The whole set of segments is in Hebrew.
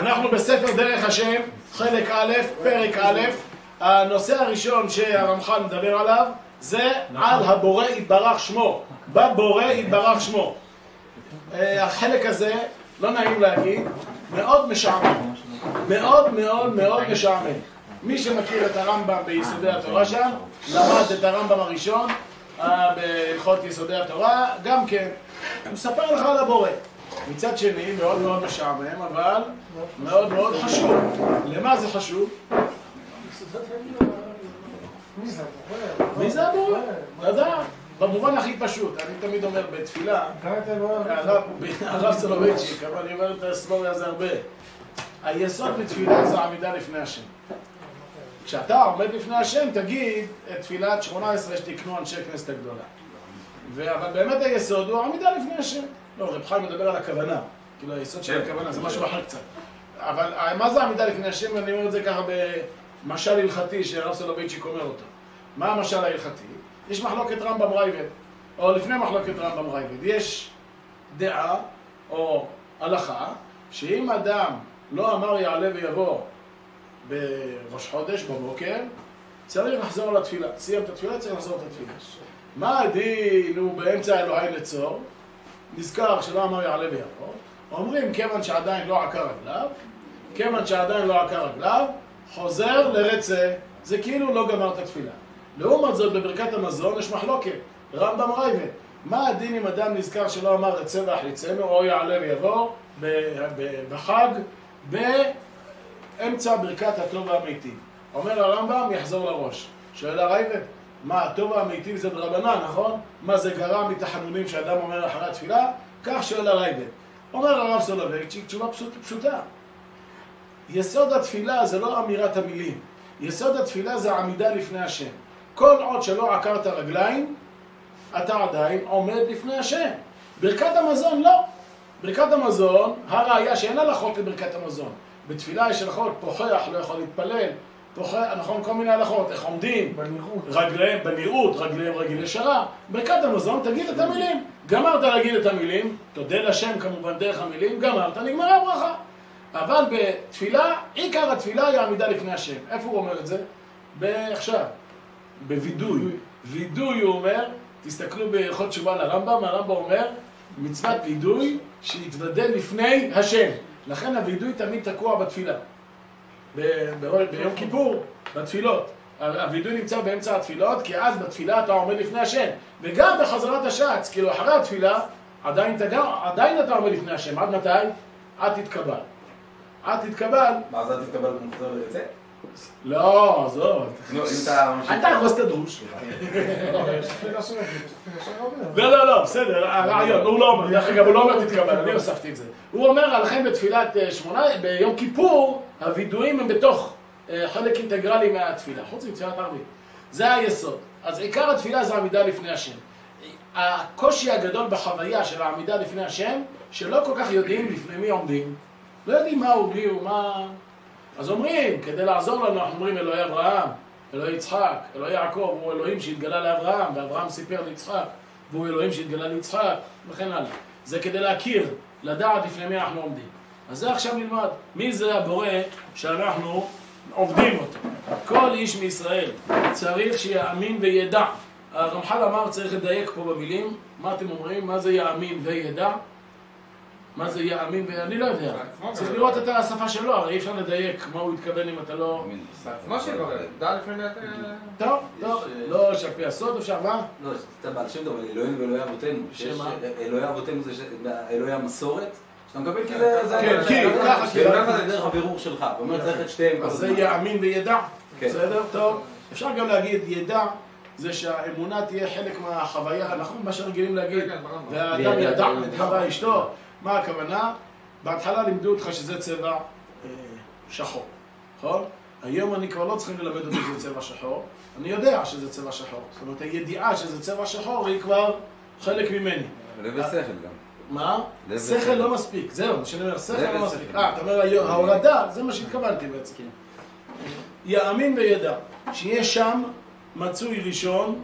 אנחנו בספר דרך השם, חלק א', פרק א', הנושא הראשון שהרמח"ל מדבר עליו זה על הבורא יתברך שמו, בבורא יתברך שמו. אה, החלק הזה, לא נעים להגיד, מאוד משעמם, מאוד מאוד מאוד משעמם. מי שמכיר את הרמב"ם ביסודי התורה שם, למד את הרמב"ם הראשון אה, בהלכות יסודי התורה, גם כן, הוא מספר לך על הבורא. מצד שני, מאוד מאוד משעמם, אבל מאוד מאוד חשוב. למה זה חשוב? מי זה הבורא? לדעת. במובן הכי פשוט, אני תמיד אומר בתפילה, הרב סולובייצ'יק, אבל אני אומר את הסלוריה הזה הרבה. היסוד בתפילה זה עמידה לפני השם. כשאתה עומד לפני השם, תגיד את תפילת 18 שתקנו אנשי כנסת הגדולה. אבל באמת היסוד הוא עמידה לפני השם. לא, רב חיים מדבר על הכוונה. כאילו היסוד של כן. הכוונה זה משהו אחר קצת. אבל מה זה עמידה לפני השם? אני אומר את זה ככה במשל הלכתי שהרב סולובייצ'יק אומר אותו. מה המשל ההלכתי? יש מחלוקת רמב"ם ראב"ד, או לפני מחלוקת רמב"ם ראב"ד. יש דעה או הלכה שאם אדם לא אמר יעלה ויבוא בראש חודש בבוקר, צריך לחזור לתפילה. סיים את התפילה, צריך לחזור את התפילה. מה הדין הוא באמצע אלוהי לצור? נזכר שלא אמר יעלה ויבוא, אומרים כיוון שעדיין לא עקר רגליו, כיוון שעדיין לא עקר רגליו, חוזר לרצה, זה כאילו לא גמר את התפילה. לעומת זאת בברכת המזון יש מחלוקת, רמב"ם רייבד, מה הדין אם אדם נזכר שלא אמר רצה ואחליצנו או יעלה ויבוא בחג באמצע ברכת הטוב והמיטיב. אומר הרמב"ם יחזור לראש. שואל הרייבד, מה, הטוב והמיטיב זה דרבנן, נכון? מה זה גרם מתחנונים שאדם אומר אחרי התפילה? כך שואל הרייבד. אומר הרב סולובייצ'יק, תשובה פשוטה. יסוד התפילה זה לא אמירת המילים. יסוד התפילה זה עמידה לפני השם. כל עוד שלא עקרת רגליים, אתה עדיין עומד לפני השם. ברכת המזון לא. ברכת המזון, הראיה שאין הלכות לברכת המזון. בתפילה יש הלכות, פוחח, לא יכול להתפלל, נכון, כל מיני הלכות, איך עומדים, בנראות, רגליהם, בנראות, רגליהם רגיל ישרה. ברכת המזון, תגיד את המילים. גמרת להגיד את המילים, תודה לשם כמובן דרך המילים, גמרת, נגמרה הברכה. אבל בתפילה, עיקר התפילה היא העמידה לפני השם. איפה הוא אומר את זה? עכשיו, בווידוי. וידוי הוא אומר, תסתכלו בהלכות תשובה לרמב"ם, הרמב"ם אומר, מצוות וידוי שיתוודה לפני השם. לכן הווידוי תמיד תקוע בתפילה. ביום כיפור, בתפילות. הווידוי נמצא באמצע התפילות, כי אז בתפילה אתה עומד לפני השם. וגם בחזרת השץ, כאילו אחרי התפילה, עדיין, תגע, עדיין אתה עומד לפני השם. עד מתי? עד תתקבל. עד תתקבל. מה זה עד תתקבל? מחזור לצאת? לא, עזוב. אל תהרוס את הדרוש. לא, לא, לא, בסדר, הרעיון, הוא לא אומר, דרך אגב, הוא לא אומר תתקבל, אני הוספתי את זה. הוא אומר, לכן בתפילת אה, שמונה, ביום כיפור, הווידויים הם בתוך אה, חלק אינטגרלי מהתפילה, חוץ מתפילת ערבית. זה היסוד. אז עיקר התפילה זה עמידה לפני השם. הקושי הגדול בחוויה של העמידה לפני השם, שלא כל כך יודעים לפני מי עומדים. לא יודעים מה הוא, מי הוא, מה... אז אומרים, כדי לעזור לנו, אנחנו אומרים אלוהי אברהם, אלוהי יצחק, אלוהי יעקב, הוא אלוהים שהתגלה לאברהם, ואברהם סיפר ליצחק, והוא אלוהים שהתגלה ליצחק, וכן הלאה. זה כדי להכיר, לדעת לפני מי אנחנו עומדים. אז זה עכשיו נלמד. מי זה הבורא שאנחנו עובדים אותו? כל איש מישראל צריך שיאמין וידע. הרמח"ל אמר צריך לדייק פה במילים, מה אתם אומרים? מה זה יאמין וידע? מה זה יאמין, ואני לא יודע. צריך לראות את השפה שלו, הרי אי אפשר לדייק מה הוא התכוון אם אתה לא... מה שלא, דע לפני... טוב, טוב, לא שעל פי הסוד אפשר, מה? לא, אתה בעל שם טוב, אלוהים ואלוהי אבותינו. שמה? אלוהי אבותינו זה אלוהי המסורת. שאתה מקבל כי זה... כן, כי, ככה, ככה זה דרך הבירור שלך. הוא אומר צריך את שתיהם. אז זה יאמין וידע. כן. בסדר? טוב. אפשר גם להגיד ידע. זה שהאמונה תהיה חלק מהחוויה, נכון? מה שרגילים להגיד, כן, והאדם ידע את חווה אשתו, מה הכוונה? בהתחלה לימדו אותך שזה צבע אה, שחור, נכון? היום אני כבר לא צריכים ללמד אותי שזה צבע שחור, אני יודע שזה צבע שחור. זאת אומרת, הידיעה שזה צבע שחור היא כבר חלק ממני. לב ושכל גם. מה? שכל לא מספיק, זהו, כשאני אומר שכל לא מספיק. אה, אתה אומר ההורדה, זה מה שהתכוונתי בעצם. יאמין וידע, שיהיה שם מצוי ראשון,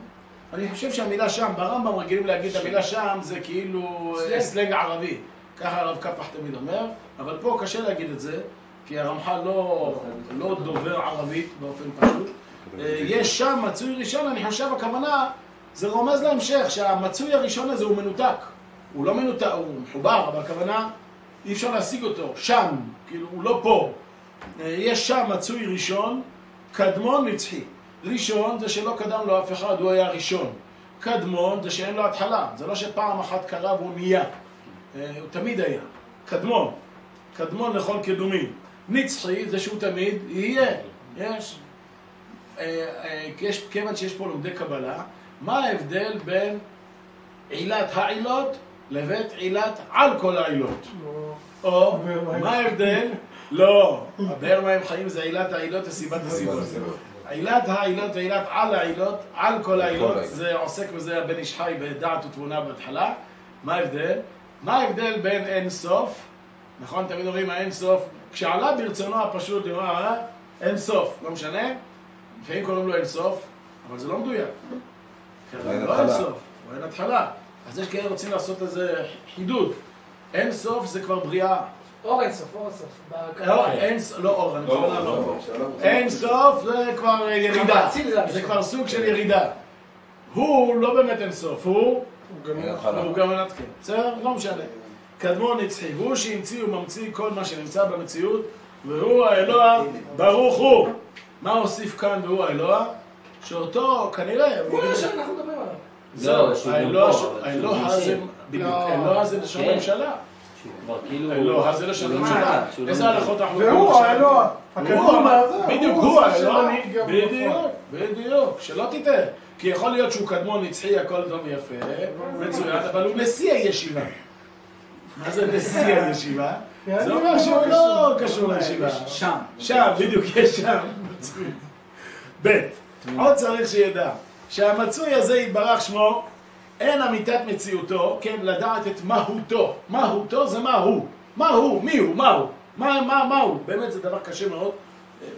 אני חושב שהמילה שם, ברמב"ם רגילים להגיד המילה שם זה כאילו סלנג ערבי. ככה הרב קפח תמיד אומר, אבל פה קשה להגיד את זה. כי הרמח"ל לא, לא דובר ערבית באופן פשוט. אה, יש שם מצוי ראשון, אני חושב הכוונה, זה רומז להמשך, שהמצוי הראשון הזה הוא מנותק. הוא לא מנותק, הוא מחובר, אבל הכוונה, אי אפשר להשיג אותו, שם, כאילו, הוא לא פה. אה, יש שם מצוי ראשון, קדמון נצחי. ראשון זה שלא קדם לו אף אחד, הוא היה ראשון. קדמון זה שאין לו התחלה, זה לא שפעם אחת קרה והוא נהיה. אה, הוא תמיד היה. קדמון. קדמון לכל קדומים. נצחי זה שהוא תמיד יהיה. יש. אה, אה, יש, כיוון שיש פה לומדי קבלה, מה ההבדל בין עילת העילות לבין עילת על כל העילות? או, מה ההבדל? לא, הבאר מים חיים זה עילת העילות וסיבת הסיבות. עילת העילות ועילת על העילות, על כל העילות, זה עוסק בזה הבן איש חי בדעת ותבונה בהתחלה. מה ההבדל? מה ההבדל בין אין סוף, נכון, תמיד אומרים האין סוף, כשעלה ברצונו הפשוט לומר אה? אין סוף, לא משנה, לפעמים קוראים לו אין סוף, אבל זה לא מדויק. זה אין לא אין. סוף, הוא אין התחלה. אז יש כאלה רוצים לעשות איזה חידוד. אין סוף זה כבר בריאה. אור אינסוף, אור אינסוף. לא, אין סוף, לא אור, אני בכוונה לא אור. אין סוף זה כבר ירידה, האציל זה. כבר סוג של ירידה. הוא לא באמת אין סוף, הוא אין. הוא גם מנתקן. בסדר? לא משנה. קדמון נצחי, הוא שהמציא וממציא כל מה שנמצא במציאות, והוא האלוה ברוך הוא. מה הוסיף כאן והוא האלוה? שאותו כנראה, הוא הראשון, אנחנו מדברים עליו. זהו, לא, שהוא האלוה, האלוה לא. האלוה הזה לשון כן. ממשלה. כאילו... האלוה הזה לשון ממשלה. איזה לא הלכות אנחנו והוא? האלוה, בדיוק, הוא זה האלוה, בדיוק, בדיוק, שלא תטעה. כי יכול להיות שהוא קדמון נצחי, הכל טוב ויפה, מצוין, אבל הוא נשיא הישיבה. מה זה נשיא הישיבה? זה אומר שהוא לא קשור לישיבה. שם. שם, בדיוק, יש שם. ב', עוד צריך שידע, שהמצוי הזה יתברך שמו, אין אמיתת מציאותו, כן, לדעת את מהותו. מהותו זה מה הוא. מה הוא, מי הוא, מה הוא. מה, מה, מה הוא. באמת זה דבר קשה מאוד. אה, אה,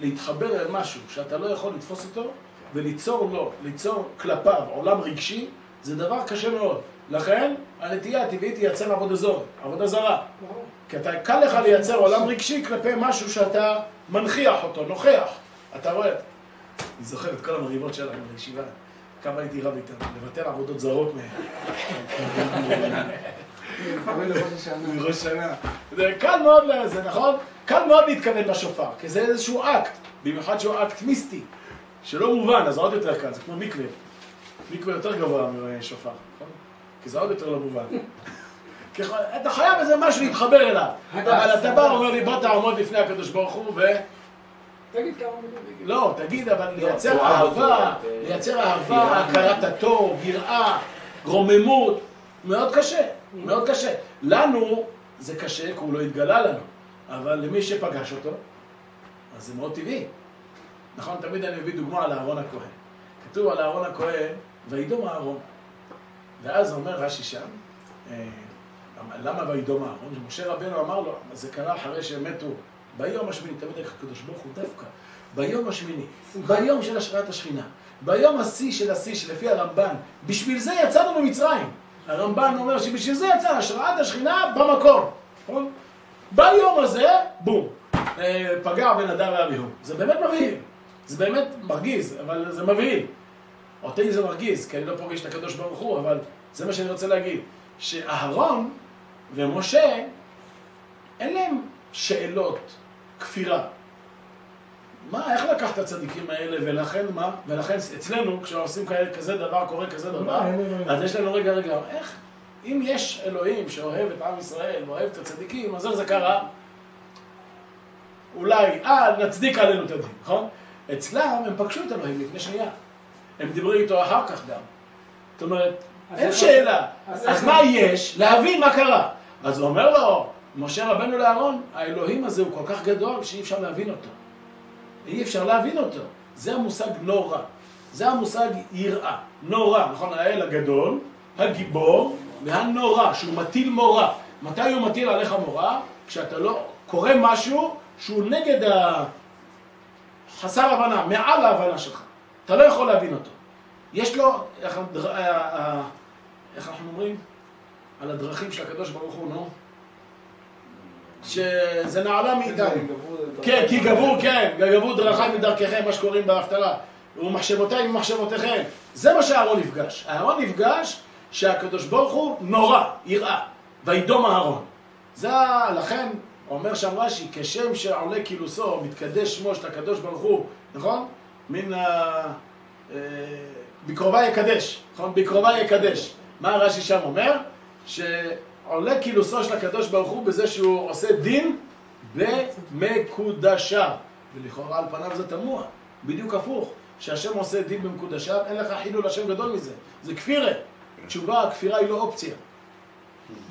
להתחבר אל משהו שאתה לא יכול לתפוס אותו וליצור לו, ליצור כלפיו עולם רגשי, זה דבר קשה מאוד. לכן, הנטייה הטבעית היא לייצר עבודה זו, עבודה זרה. כי אתה, קל לך לייצר עולם רגשי כלפי משהו שאתה מנכיח אותו, נוכח. אתה רואה, אני זוכר את כל המריבות שלנו בישיבה, כמה הייתי רב איתם, לבטל עבודות זרות מהם. מראש שנה. זה קל מאוד, זה נכון? קל מאוד להתכוון לשופר, כי זה איזשהו אקט, במיוחד שהוא אקט מיסטי, שלא מובן, אז זה עוד יותר קל, זה כמו מקווה. מקווה יותר גבוה משופר, נכון? כי זה עוד יותר לא מובן. כי אתה חייב איזה משהו להתחבר אליו, אבל אתה בא ואומר לי בוא תעמוד לפני הקדוש ברוך הוא ו... תגיד כמה מילים. לא, תגיד, אבל לייצר אהב אותו, אהבה, לייצר אהבה, הכרת הטוב, יראה, רוממות, מאוד קשה, מאוד קשה. לנו זה קשה כי הוא לא התגלה לנו, אבל למי שפגש אותו, אז זה מאוד טבעי. נכון, תמיד אני מביא דוגמה על אהרון הכהן. כתוב על אהרון הכהן, וידום אהרון. ואז אומר רש"י שם, אה, למה וידום אהרון? משה רבנו אמר לו, זה קרה אחרי שהם מתו ביום השמיני, תמיד איך הקדוש ברוך הוא דווקא, ביום השמיני, ביום של השראת השכינה, ביום השיא של השיא, שלפי הרמב"ן, בשביל זה יצאנו ממצרים. הרמב"ן אומר שבשביל זה יצא השראת השכינה במקור. נכון? ביום הזה, בום, אה, פגע בן אדם ואביהו. זה באמת מבהיל. זה באמת מרגיז, אבל זה מבהיל. אותי זה מרגיז, כי אני לא פוגש את הקדוש ברוך הוא, אבל זה מה שאני רוצה להגיד. שאהרון ומשה, אין להם שאלות כפירה. מה, איך לקחת את הצדיקים האלה, ולכן מה? ולכן אצלנו, כשעושים כאלה, כזה דבר, קורה כזה דבר, אלוהים. אז יש לנו רגע, רגע, איך? אם יש אלוהים שאוהב את עם ישראל ואוהב את הצדיקים, אז איך זה קרה? אולי, אה, נצדיק עלינו את הדין, נכון? אצלם הם פגשו את אלוהים לפני שנייה. הם דיברו איתו אחר כך גם. זאת אומרת, אין איך- שאלה. אז אז מה יש? להבין מה קרה. אז הוא אומר לו, משה רבנו לאהרון, האלוהים הזה הוא כל כך גדול שאי אפשר להבין אותו. אי אפשר להבין אותו. זה המושג נורא. זה המושג יראה. נורא, נכון? האל הגדול, הגיבור, והנורא, שהוא מטיל מורא. מתי הוא מטיל עליך מורא? כשאתה לא קורא משהו שהוא נגד ה... חסר הבנה, מעל ההבנה שלך. אתה לא יכול להבין אותו. יש לו, איך, הדר- ה- ה- איך אנחנו אומרים? על הדרכים של הקדוש ברוך הוא, נו? שזה נעלה מאיתנו. כן, כי גבו, כן, גבו דרכי מדרככם, מה שקוראים בהפטרה. ומחשבותיי ממחשבותיכם. זה מה שאהרון נפגש. אהרון נפגש שהקדוש ברוך הוא נורא, יראה. וידום אהרון. זה, לכן, אומר שם רש"י, כשם שעולה קילוסו, מתקדש שמו של הקדוש ברוך הוא, נכון? מן ה... אה, בקרובה יקדש, נכון? בקרובה יקדש. מה רש"י שם אומר? שעולה קילוסו של הקדוש ברוך הוא בזה שהוא עושה דין במקודשיו. ולכאורה על פניו זה תמוה, בדיוק הפוך. שהשם עושה דין במקודשיו, אין לך חילול השם גדול מזה. זה כפירה. תשובה, הכפירה היא לא אופציה.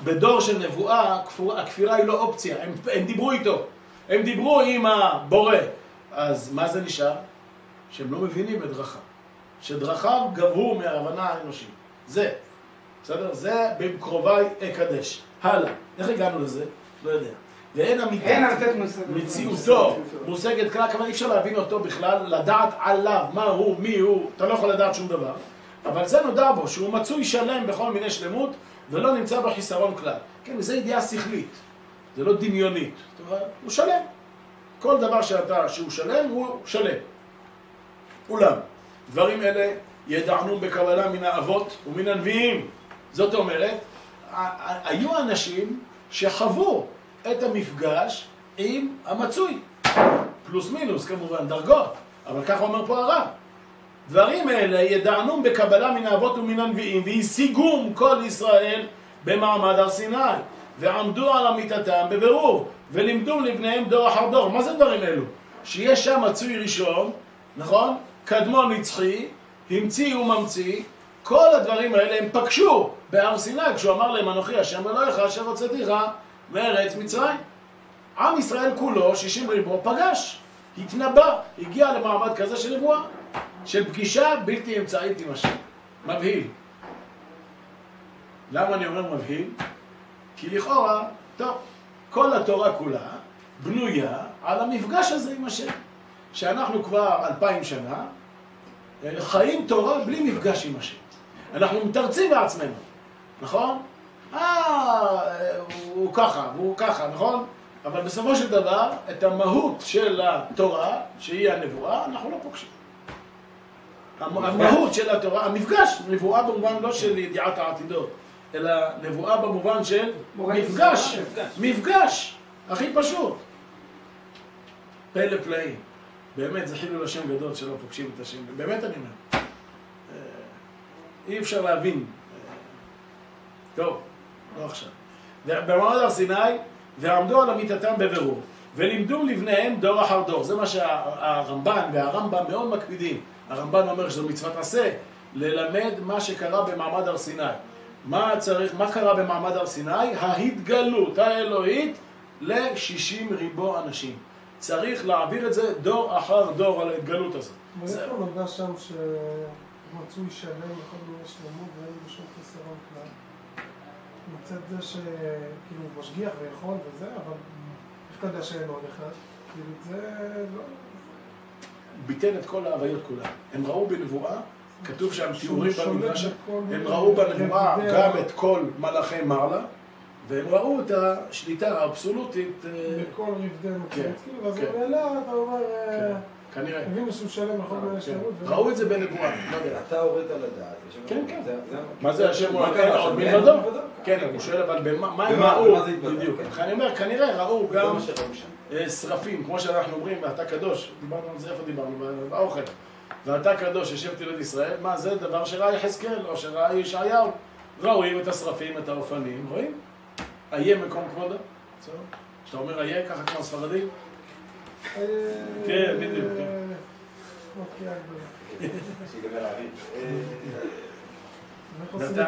בדור של נבואה, הכפירה היא לא אופציה. הם, הם דיברו איתו. הם דיברו עם הבורא. אז מה זה נשאר? שהם לא מבינים את דרכיו. שדרכיו גברו מההבנה האנושית. זה. בסדר? זה במקרוביי אקדש. הלאה. איך הגענו לזה? לא יודע. ואין אמיתת. מציאותו מושגת כלל, כמובן אי אפשר להבין אותו בכלל, לדעת עליו, מה הוא, מי הוא, אתה לא יכול לדעת שום דבר. אבל זה נודע בו, שהוא מצוי שלם בכל מיני שלמות, ולא נמצא בו חיסרון כלל. כן, וזו ידיעה שכלית, זה לא דמיונית. הוא שלם. כל דבר שאתה, שהוא שלם, הוא שלם. אולם, דברים אלה ידענו בקבלה מן האבות ומן הנביאים. זאת אומרת, היו אנשים שחוו את המפגש עם המצוי. פלוס מינוס כמובן, דרגות, אבל ככה אומר פה הרב. דברים אלה ידענום בקבלה מן האבות ומן הנביאים והשיגום כל ישראל במעמד הר סיני ועמדו על אמיתתם בבירור ולימדו לבניהם דור אחר דור. מה זה דברים אלו? שיש שם מצוי ראשון, נכון? קדמון נצחי, המציא וממציא, כל הדברים האלה הם פגשו בהר סיני כשהוא אמר להם אנוכי השם אלוהיך אשר הוצאתיך מארץ מצרים. עם ישראל כולו, שישים ריבו, פגש, התנבא, הגיע למעמד כזה של נבואה, של פגישה בלתי אמצעית עם השם. מבהיל. למה אני אומר מבהיל? כי לכאורה, טוב, כל התורה כולה בנויה על המפגש הזה עם השם. שאנחנו כבר אלפיים שנה אה, חיים תורה בלי מפגש עם השם. אנחנו מתרצים בעצמנו, נכון? אה, הוא ככה, והוא ככה, נכון? אבל בסופו של דבר, את המהות של התורה, שהיא הנבואה, אנחנו לא פוגשים. המ- המהות של התורה, המפגש, נבואה במובן לא של ידיעת העתידות, אלא נבואה במובן של מפגש, מפגש, הכי פשוט. פלא פלאים. באמת, זה חילול השם גדול שלא פוגשים את השם, באמת אני אומר. אה, אי אפשר להבין. אה, טוב, לא עכשיו. במעמד הר סיני, ועמדו על אמיתתם בבירור, ולימדו לבניהם דור אחר דור. זה מה שהרמב"ן והרמב"ם מאוד מקפידים. הרמב"ן אומר שזו מצוות עשה, ללמד מה שקרה במעמד הר סיני. מה צריך, מה קרה במעמד הר סיני? ההתגלות האלוהית ל-60 ריבו אנשים. צריך להעביר את זה דור אחר דור על ההתגלות הזאת. מאיפה נודע שם שמצוי שלם בכל מיני שלמות ואין בו שום חיסרון כלל? מצד זה שכאילו הוא משגיח ויכול וזה, אבל איך אתה יודע שאין עוד אחד? כאילו זה לא... ביטל את כל ההוויות כולן. הם ראו בנבואה, כתוב שם תיאורים במדרש, הם ראו בנבואה גם את כל מלאכי מעלה, והם ראו את השליטה האבסולוטית, אה, בכל רבדי כן, מציאות, כאילו, ואז כן. הוא נעלה, אתה אומר, כן, אה, כנראה. הבינו שהוא שלם בכל מיני כן. שלמות. ו- ראו את זה בנבואה, לא יודע. אתה הורית לדעת. כן, כן. מה זה השם הוא קרה עוד עכשיו? מלבדו? מלבדו. כן, הוא שואל אבל במה מה הם ראו? בדיוק. כן. אני אומר, כנראה ראו גם. אה, שרפים, כמו שאנחנו אומרים, ואתה קדוש, דיברנו על זה, איפה דיברנו? באוכל. ואתה קדוש, יושב תלד ישראל, מה זה דבר שראה יחזקאל, או שראה ישעיהו. רואים את השרפים, את האופנים, רואים? איה מקום כבודו. בסדר? כשאתה אומר איה, ככה כמו הספרדים, אה, כן, בדיוק, כן. אה, אוקיי?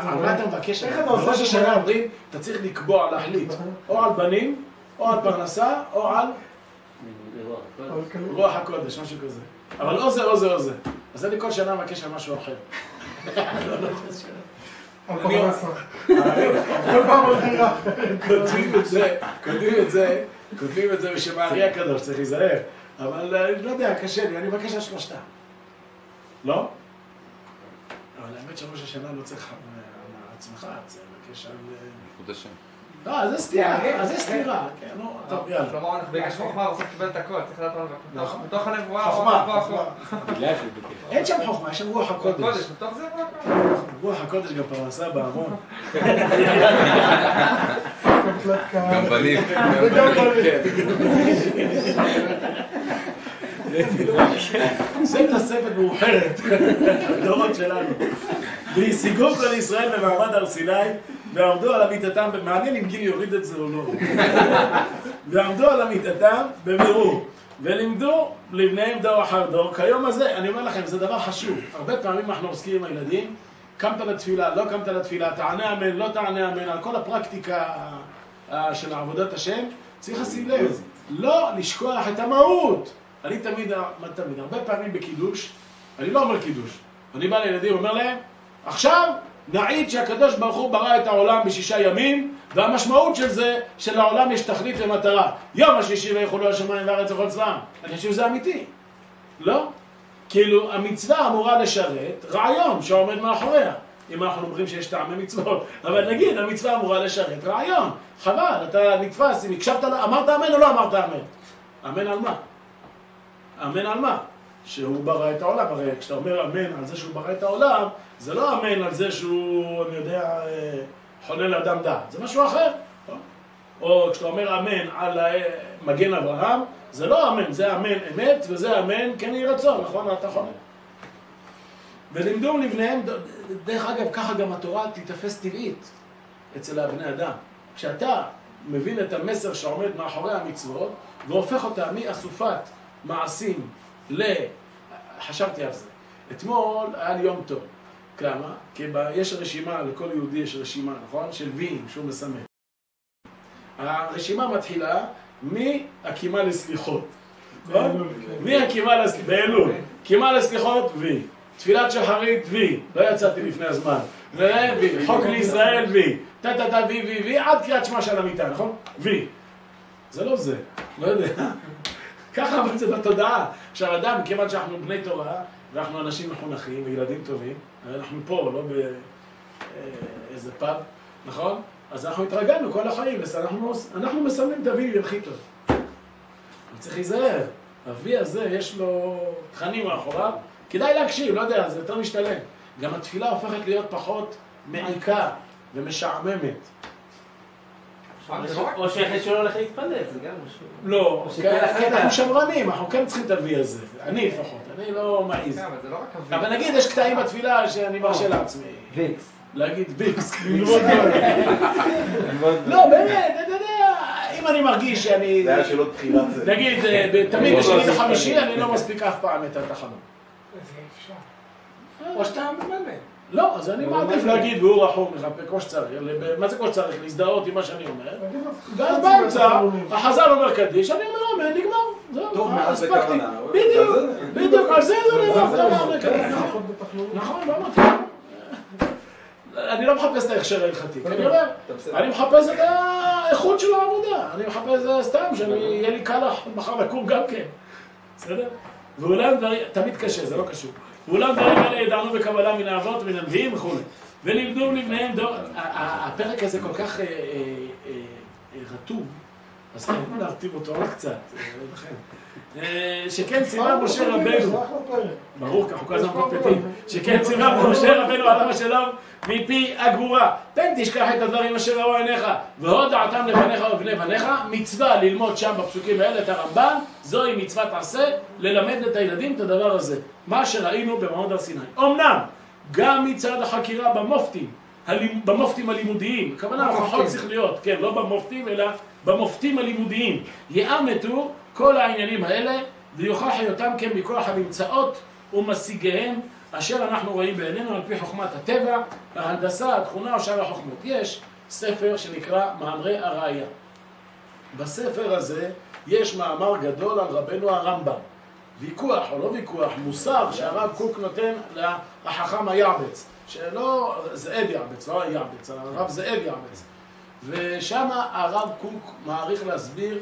על מה אתה מבקש? איך אתה עושה בראש השנה? אומרים, אתה צריך לקבוע, להחליט, או על בנים, או על פרנסה, או על כאילו- רוח הקודש, משהו כזה. אבל או זה או זה או זה. אז אני כל שנה מבקש על משהו אחר. כל פעם עוד דירה. כותבים את זה, כותבים את זה, כותבים את זה בשם הארי הקדוש, צריך להיזהר. אבל אה, לא יודע, קשה לי, אני מבקש על שלושתה. לא? אבל האמת שראש השנה לא צריך על על עצמך, צריך לבקש על... אה, ייחוד השם. אה, זה סתירה, כן, אז זה כן. סתירה. כן, נו, טוב, יאללה. כלומר, אנחנו ביקש חוכמה, הוא צריך לקבל את הכל, צריך לדעת מה זה. נכון. בתוך הנבואה, חוכמה, בתוך חוכמה. בגלל. אין שם חוכמה, יש שם רוח הקודש. בתוך זה. רוח הקודש גם פרנסה בארון. קטלת קהל. גם בנים. וגם בנים. זה תוספת מאוחרת, הדורות שלנו. והשיגו כל ישראל במעמד הר סיני, ועמדו על אמיתתם, מעניין אם גיל יוריד את זה או לא. ועמדו על אמיתתם בבירור, ולימדו לבניהם דור אחר דור. כיום הזה, אני אומר לכם, זה דבר חשוב. הרבה פעמים אנחנו עוסקים עם הילדים, קמת לתפילה, לא קמת לתפילה, תענה אמן, לא תענה אמן, על כל הפרקטיקה של עבודת השם, צריך לשים לב, לא לשכוח את המהות. אני תמיד, מה תמיד, הרבה פעמים בקידוש, אני לא אומר קידוש, אני בא לילדים ואומר להם, עכשיו נעיד שהקדוש ברוך הוא ברא את העולם בשישה ימים, והמשמעות של זה, שלעולם יש תכלית ומטרה. יום השישי ויחולו השמיים והארץ וכל צבאם. אני חושב שזה אמיתי. לא? כאילו, המצווה אמורה לשרת רעיון שעומד מאחוריה. אם אנחנו אומרים שיש טעמי מצוות, אבל נגיד, המצווה אמורה לשרת רעיון. חבל, אתה נתפס, אם הקשבת, אמרת אמן או לא אמרת אמן? אמן על מה? אמן על מה? שהוא ברא את העולם, הרי כשאתה אומר אמן על זה שהוא ברא את העולם, זה לא אמן על זה שהוא, אני יודע, אה, חולל אדם דעת, זה משהו אחר. נכון? או כשאתה אומר אמן על מגן אברהם, זה לא אמן, זה אמן אמת, וזה אמן כן יהי רצון, נכון? אתה חונן. ולימדו לבניהם, דרך אגב, ככה גם התורה תיתפס טבעית אצל הבני אדם. כשאתה מבין את המסר שעומד מאחורי המצוות, והופך אותה מאסופת מעשים ל... חשבתי על זה. אתמול היה לי יום טוב. כמה? כי ב- יש רשימה, לכל יהודי יש רשימה, נכון? של ויים שהוא מסמן. הרשימה מתחילה מהקימה לסליחות. נכון? מהקימה לסליחות, באלול. קימה לסליחות, וי. תפילת שחרית, וי. לא יצאתי לפני הזמן. וי. חוק לישראל, וי. טה טה טה וי וי וי, עד קריאת שמע של המיטה, נכון? וי. זה לא זה, לא יודע. ככה אבל זה בתודעה. עכשיו אדם, כיוון שאנחנו בני תורה, ואנחנו אנשים מחונכים וילדים טובים, אנחנו פה, לא באיזה פאב, נכון? אז אנחנו התרגלנו כל החיים, אנחנו, אנחנו מסמנים את הוי הכי טוב. צריך להיזהר, הוי הזה יש לו תכנים מאחוריו, כדאי להקשיב, לא יודע, זה יותר משתלם. גם התפילה הופכת להיות פחות מעיקה ומשעממת. לא או שהחליט שהוא לא הולך להתפלל, זה גם משהו. לא, או שכל כן, אחד- אנחנו שמרנים, אנחנו כן צריכים את הוי הזה. אני לפחות, אני לא מעז. כן, אבל לא. אבל נגיד יש קטעים בתפילה שאני מרשה לעצמי. ויקס. להגיד ויקס, ללמוד לא, באמת, אתה יודע, אם אני מרגיש שאני... זה היה שאלות בחירה זה. נגיד, ב- תמיד בשני וחמישי אני לא מספיק אף פעם את התחנות. זה אפשר. או שאתה מממן. לא, אז אני מעדיף להגיד והוא רחוק מחפה כמו שצריך. מה זה כמו שצריך? להזדהות עם מה שאני אומר. ואז באמצע, החז"ל אומר קדיש, אני אומר אמן, נגמר. זהו, טוב, מאז. בכוונה. בדיוק. בדיוק, על זה זה נאמר. זה זה מה אמר שזה. נכון. לא אמרתי. אני לא מחפש את ההכשר ההלכתי, אני אומר. אני מחפש את האיכות של העבודה, אני מחפש אה, סתם, שיהיה לי קל מחר לקום גם כן, בסדר? ואולם דברים, תמיד קשה, זה לא קשור. ואולם דברים אלה ידענו בקבלה מן האבות, מן הנביאים וכו'. ולימדו לבניהם דור, הפרק הזה כל כך אה, אה, אה, רטוב, אז חייבים להרטיב אותו עוד קצת, אה. אה, שכן ציווה משה רבנו. ברור, כי אנחנו כל הזמן מפטפטים. שכן ציווה משה רבנו עליו השלום מפי הגבורה. תן תשכח את הדברים אשר ראו עיניך, והוד דעתם לבניך ובני בניך. מצווה ללמוד שם בפסוקים האלה את הרמב"ן, זוהי מצוות עשה, ללמד את הילדים את הדבר הזה. מה שראינו במעמד הר סיני. אמנם, גם מצד החקירה במופתים, במופתים הלימודיים, הכוונה הוכחות שכליות, כן, לא במופתים, אלא במופתים הלימודיים. יאמתו כל העניינים האלה, ויוכח היותם כן מכוח הנמצאות ומשיגיהם, אשר אנחנו רואים בעינינו על פי חוכמת הטבע, ההנדסה, התכונה או שאר החוכמות. יש ספר שנקרא מאמרי הראייה. בספר הזה יש מאמר גדול על רבנו הרמב"ם. ויכוח או לא ויכוח, מוסר שהרב קוק נותן לחכם היעבץ, שלא, זאב יעבץ, לא היעבץ, הרב זאב יעבץ. ושם הרב קוק מעריך להסביר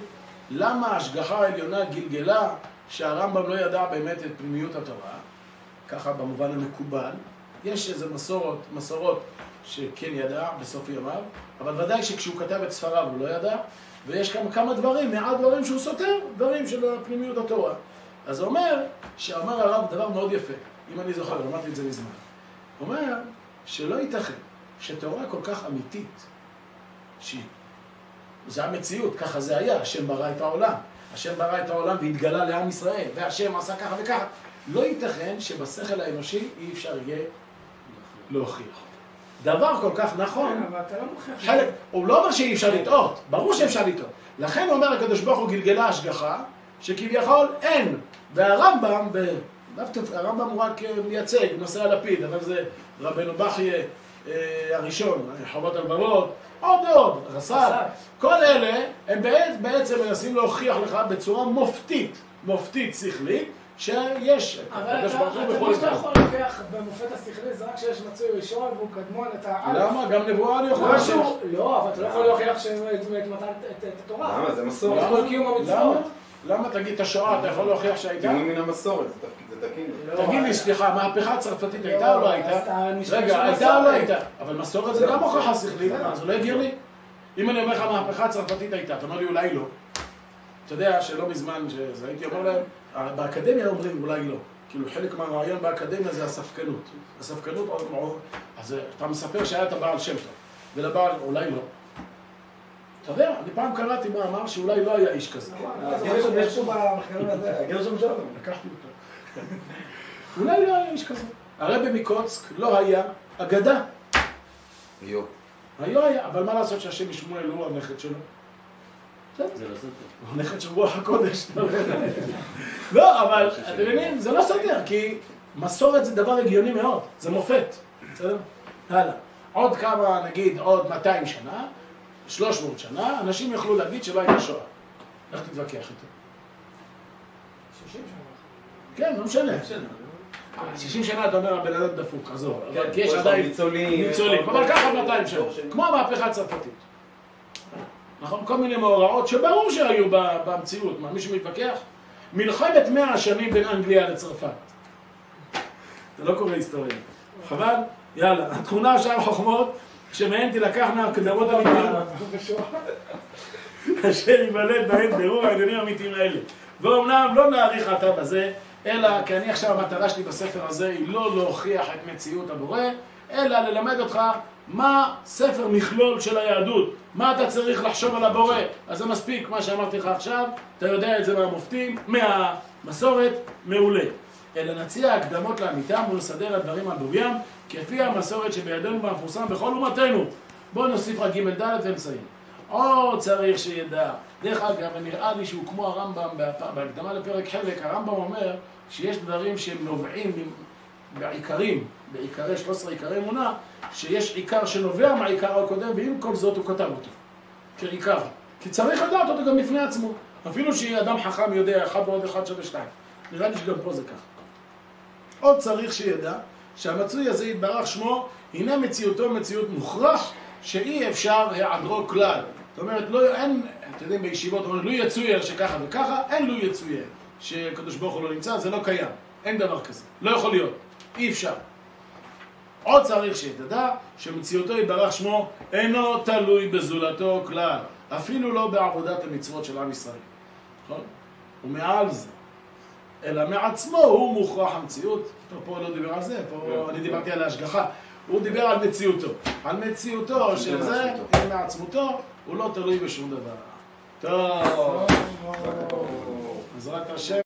למה ההשגחה העליונה גלגלה שהרמב"ם לא ידע באמת את פנימיות התורה, ככה במובן המקובל, יש איזה מסורות, מסורות שכן ידע בסוף ימיו, אבל ודאי שכשהוא כתב את ספריו הוא לא ידע, ויש גם כמה דברים, מעט דברים שהוא סותר, דברים של פנימיות התורה. אז הוא אומר, שאמר הרב דבר מאוד יפה, אם אני זוכר, אמרתי את זה מזמן. אומר שלא ייתכן שתורה כל כך אמיתית, שהיא, זה המציאות, ככה זה היה, השם ברא את העולם. השם ברא את העולם והתגלה לעם ישראל, והשם עשה ככה וככה. לא ייתכן שבשכל האנושי אי אפשר יהיה להוכיח. דבר כל כך נכון, כן, לא. חלק, הוא לא אומר שאי אפשר לטעות, ברור שאפשר לטעות. לכן אומר הקדוש ברוך הוא גלגלה השגחה, שכביכול אין. והרמב"ם, הרמב"ם הוא רק אה, מייצג, נושא הלפיד, אבל זה רבנו בכיה אה, הראשון, חובות הלבבות, עוד ועוד, רס"ל. כל אלה, הם בעצם, מנסים להוכיח לך בצורה מופתית, מופתית שכלית, שיש אבל הקדוש ברוך הוא אתה בכל מה שאתה דבר. יכול להוכיח במופת השכלי זה רק שיש מצוי ראשון והוא קדמון את האלף. למה? גם נבואה אני יכול להוכיח. לא, אבל אתה לא יכול להוכיח שהם את התורה. למה? זה מסורת. כל קיום המצוות. למה? תגיד את השואה, אתה יכול להוכיח שהייתה? קיום מן המסורת, זה תקין. לא, תגיד לי, סליחה, המהפכה הצרפתית הייתה או לא אז הייתה? רגע, הייתה או לא. הייתה? אבל מסורת זה לא, גם הוכחה. שכלית. מה, זה לא הגיוני? אם אני אומר לך המהפכה הצרפתית הייתה, אתה אומר לי אולי לא. אתה יודע שלא מזמן שזה, הייתי אומר להם, אה, באקדמיה אומרים אולי לא. כאילו חלק מהרעיון באקדמיה זה הספקנות. הספקנות אז אה, אתה מספר שהיה את הבעל שם טוב, ולבעל אולי לא. אתה יודע, אני פעם קראתי מאמר שאולי לא היה איש כזה. לקחתי אותו. אולי לא היה איש כזה. הרבי מקוצק לא היה אגדה. יו. היה היה, אבל מה לעשות שהשם משמואל הוא הנכד שלו? זה לא סותר. הוא נכד של רוח הקודש. לא, אבל אתם מבינים, זה לא סותר, כי מסורת זה דבר הגיוני מאוד, זה מופת. בסדר? הלאה. עוד כמה, נגיד, עוד 200 שנה, 300 שנה, אנשים יוכלו להגיד שלא הייתה שואה. איך תתווכח איתו? 60 שנה. כן, לא משנה. בסדר. 60 שנה אתה אומר הבן אדם דפוק, עזוב. כן, אבל כי יש עדיין ניצולים. ניצולים, אבל ככה 200 שנה. כמו המהפכה הצרפתית. נכון? כל מיני מאורעות שברור שהיו במציאות. מה, מישהו מתווכח? מלחמת 100 השנים בין אנגליה לצרפת. זה לא קורה היסטוריה. חבל? יאללה. התכונה של החוכמות, שמהן תילקחנה הקדמות אמיתיות. אשר ייוולד בהם בירור העניינים האמיתיים האלה. ואומנם לא נאריך עתה בזה, אלא כי אני עכשיו, המטרה שלי בספר הזה היא לא להוכיח את מציאות הבורא, אלא ללמד אותך מה ספר מכלול של היהדות, מה אתה צריך לחשוב על הבורא. אז זה מספיק, מה שאמרתי לך עכשיו, אתה יודע את זה מהמופתים, מהמסורת, מעולה. אלא נציע הקדמות לאמיתם ולסדר הדברים על בוריים, כפי המסורת שבידינו והמפורסם בכל אומתנו. בואו נוסיף רק ג' ד' ונסיים. עוד צריך שידע. דרך אגב, נראה לי שהוא כמו הרמב"ם בהקדמה לפרק חלק, הרמב"ם אומר שיש דברים שהם נובעים בעיקרים, בעיקרי 13 עיקרי אמונה, שיש עיקר שנובע מהעיקר הקודם, ועם כל זאת הוא כתב אותו. כעיקר. כי צריך לדעת אותו גם בפני עצמו. אפילו שאדם חכם יודע, אחד ועוד אחד שווה שתיים. נראה לי שגם פה זה ככה. עוד צריך שידע שהמצוי הזה יתברך שמו, הנה מציאותו מציאות מוכרח שאי אפשר היעדרו כלל. זאת אומרת, לא, אין, אתם יודעים, בישיבות אומרים, לו יצויר שככה וככה, אין לו יצויר שקדוש ברוך הוא לא נמצא, זה לא קיים. אין דבר כזה. לא יכול להיות. אי אפשר. עוד צריך שתדע שמציאותו יתברך שמו אינו תלוי בזולתו כלל, אפילו לא בעבודת המצוות של עם ישראל. נכון? ומעל זה. אלא מעצמו הוא מוכרח המציאות. טוב, פה לא דיבר על זה, פה אני דיברתי על ההשגחה. הוא דיבר על מציאותו. על מציאותו של זה, מעצמותו. מעצמותו, הוא לא תלוי בשום דבר. טוב, בעזרת השם.